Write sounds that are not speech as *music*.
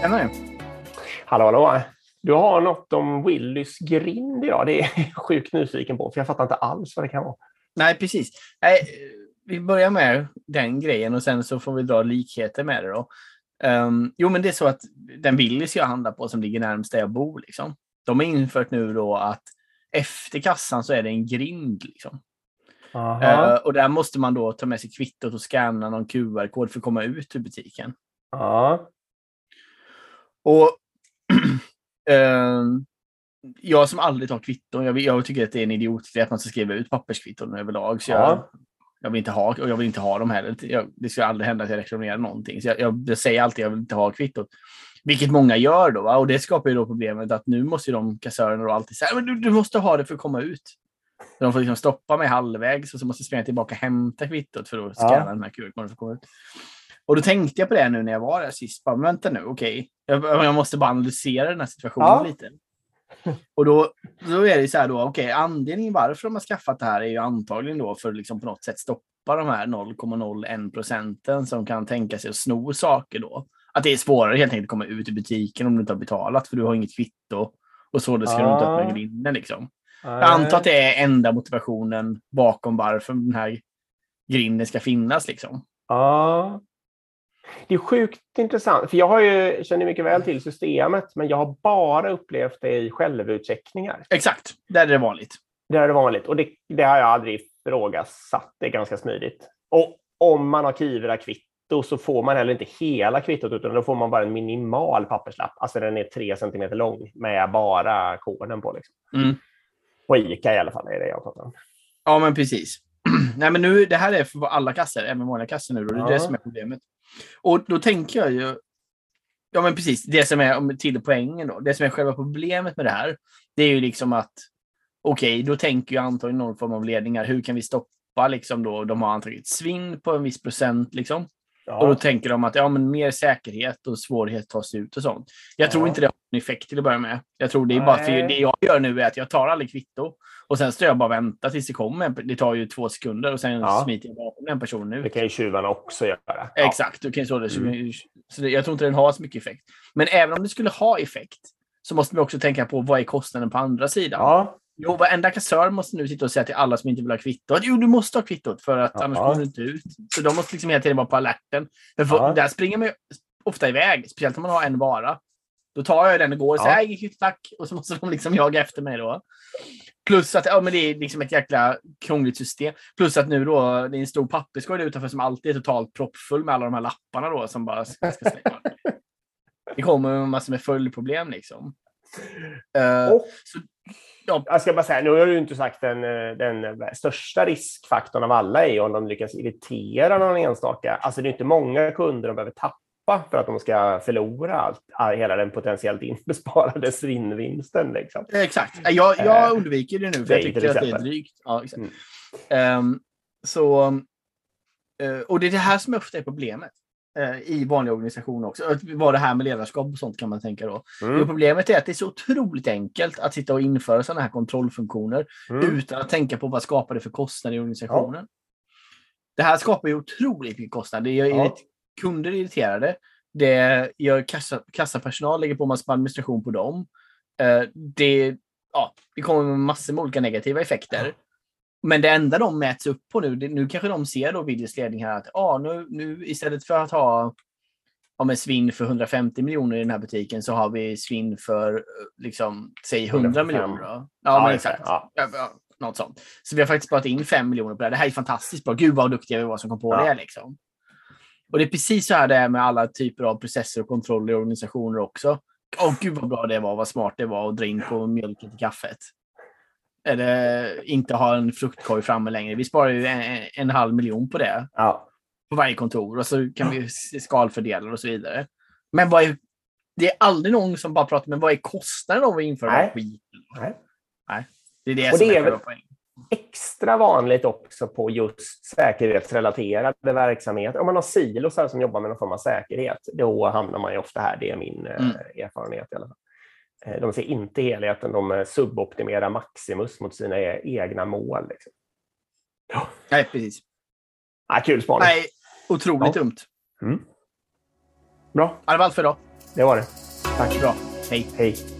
Tjenare! Hallå, hallå! Du har något om Willys grind idag. Det är jag sjukt nyfiken på, för jag fattar inte alls vad det kan vara. Nej, precis. Nej, vi börjar med den grejen och sen så får vi dra likheter med det. Då. Um, jo, men det är så att den Willys jag handlar på som ligger närmast där jag bor, liksom, de har infört nu då att efter kassan så är det en grind. Liksom. Uh, och där måste man då ta med sig kvittot och scanna någon QR-kod för att komma ut ur butiken. Ja. Och uh, *clears throat* jag som aldrig tar kvitton, jag, jag, tycker att det är en idiotgrej att man ska skriva ut papperskvitton överlag. Så jag, jag, vill inte ha, och jag vill inte ha dem heller. Jag, det ska aldrig hända att jag reklamerar någonting. Så jag, jag, jag säger alltid att jag vill inte ha kvittot. Vilket många gör då. Va? Och det skapar ju då problemet att nu måste ju de kassörerna då alltid säga men du, du måste ha det för att komma ut. Så de får liksom stoppa mig halvvägs och så måste jag springa tillbaka och hämta kvittot för att scanna ja. den här QR-koden för att komma ut. Och då tänkte jag på det nu när jag var där sist. Bara, vänta nu, okej. Okay. Jag, jag, måste bara analysera den här situationen ja. lite. Och då, då är det så här då, okej, okay, anledningen varför de har skaffat det här är ju antagligen då för att liksom på något sätt stoppa de här 0,01 procenten som kan tänka sig att sno saker då. Att det är svårare helt enkelt att komma ut i butiken om du inte har betalat för du har inget kvitto och så det ska ah. du inte öppna grinden liksom. Ah. Jag antar att det är enda motivationen bakom varför den här grinden ska finnas liksom. Ja. Det är sjukt intressant, för jag har ju, känner mycket väl till systemet, men jag har bara upplevt det i självutcheckningar. Exakt, där är det vanligt. Där är det vanligt och det, det har jag aldrig ifrågasatt. Det är ganska smidigt. Och om man har Kivra kvitto så får man heller inte hela kvittot, utan då får man bara en minimal papperslapp. Alltså den är tre centimeter lång med bara koden på. Liksom. Mm. På ICA i alla fall är det jag pratar om. Ja, men precis. *clears throat* Nej, men nu, det här är för alla kassor, även vanliga kassor nu. Och det är ja. det som är problemet. Och då tänker jag ju, ja men precis, det som är till poängen då, det som är själva problemet med det här, det är ju liksom att okej, okay, då tänker jag antagligen någon form av ledningar. Hur kan vi stoppa liksom då? De har antagit svinn på en viss procent liksom. Ja. Och då tänker de att ja, men mer säkerhet och svårighet tas ut och sånt. Jag ja. tror inte det har en effekt till att börja med. Jag tror det är Nej. bara för det jag gör nu är att jag tar aldrig kvitto och sen står jag bara och väntar tills det kommer. Det tar ju två sekunder och sen ja. smiter jag bakom den personen ut. Det kan ju tjuvarna också göra. Exakt, du kan så det. Mm. Så jag tror inte den har så mycket effekt. Men även om det skulle ha effekt så måste vi också tänka på vad är kostnaden på andra sidan. Ja. Jo, varenda kassör måste nu sitta och säga till alla som inte vill ha kvitto att jo, du måste ha kvittot för att ja. annars kommer du inte ut. Så de måste liksom hela tiden vara på alerten. För ja. Där springer man ju ofta iväg, speciellt om man har en vara. Då tar jag den och går och säger ja. tack. Och så måste de liksom jaga efter mig då. Plus att ja, men det är liksom ett jäkla krångligt system. Plus att nu då, det är en stor papperskorg utanför som alltid är totalt proppfull med alla de här lapparna då som bara ska, ska slänga. *laughs* det kommer med massor med följdproblem liksom. Uh, och, så, ja. Jag ska bara säga, nu har du inte sagt den, den största riskfaktorn av alla är om de lyckas irritera någon enstaka. Alltså det är inte många kunder de behöver tappa för att de ska förlora allt, hela den potentiellt inbesparade svinnvinsten. Liksom. Exakt. Jag, jag eh, undviker det nu för jag tycker att det är drygt. Ja, exakt. Mm. Um, så, och det är det här som ofta är problemet i vanliga organisationer också. Vad det här med ledarskap och sånt kan man tänka då. Mm. problemet är att det är så otroligt enkelt att sitta och införa sådana här kontrollfunktioner mm. utan att tänka på vad skapar det för kostnader i organisationen. Ja. Det här skapar ju otroligt mycket kostnader. Det gör ja kunder irriterade. Det gör kassa, kassapersonal, lägger på massa administration på dem. Eh, det, ja, det kommer med massor med olika negativa effekter. Men det enda de mäts upp på nu, det, nu kanske de ser då Willys ledning här att ah, nu, nu istället för att ha ja, svinn för 150 miljoner i den här butiken så har vi svinn för liksom, säg 100 105. miljoner. Ja, ja, men exakt. Ja. Ja, något sånt. Så vi har faktiskt sparat in 5 miljoner på det. Det här är fantastiskt bra. Gud vad duktiga vi var som kom på det. Liksom. Och det är precis så här det är med alla typer av processer och kontroller i organisationer också. Åh gud vad bra det var, vad smart det var att dra in på mjölken till kaffet. Eller inte ha en fruktkorg framme längre. Vi sparar ju en, en halv miljon på det. Ja. På varje kontor och så kan vi skalfördela och så vidare. Men vad är, det är aldrig någon som bara pratar men vad är kostnaden av att införa Nej. skit? Nej. Nej. Det är det och som det är, är extra vanligt också på just säkerhetsrelaterade verksamheter. Om man har silosar som jobbar med någon form av säkerhet, då hamnar man ju ofta här. Det är min eh, mm. erfarenhet i alla fall. Eh, de ser inte helheten, de eh, suboptimerar Maximus mot sina e-, egna mål. Liksom. Ja. Nej, precis. Ja, kul spaning. Nej, otroligt ja. dumt. Mm. Bra. Det var allt för idag. Det var det. Tack. Bra. Hej. Hej.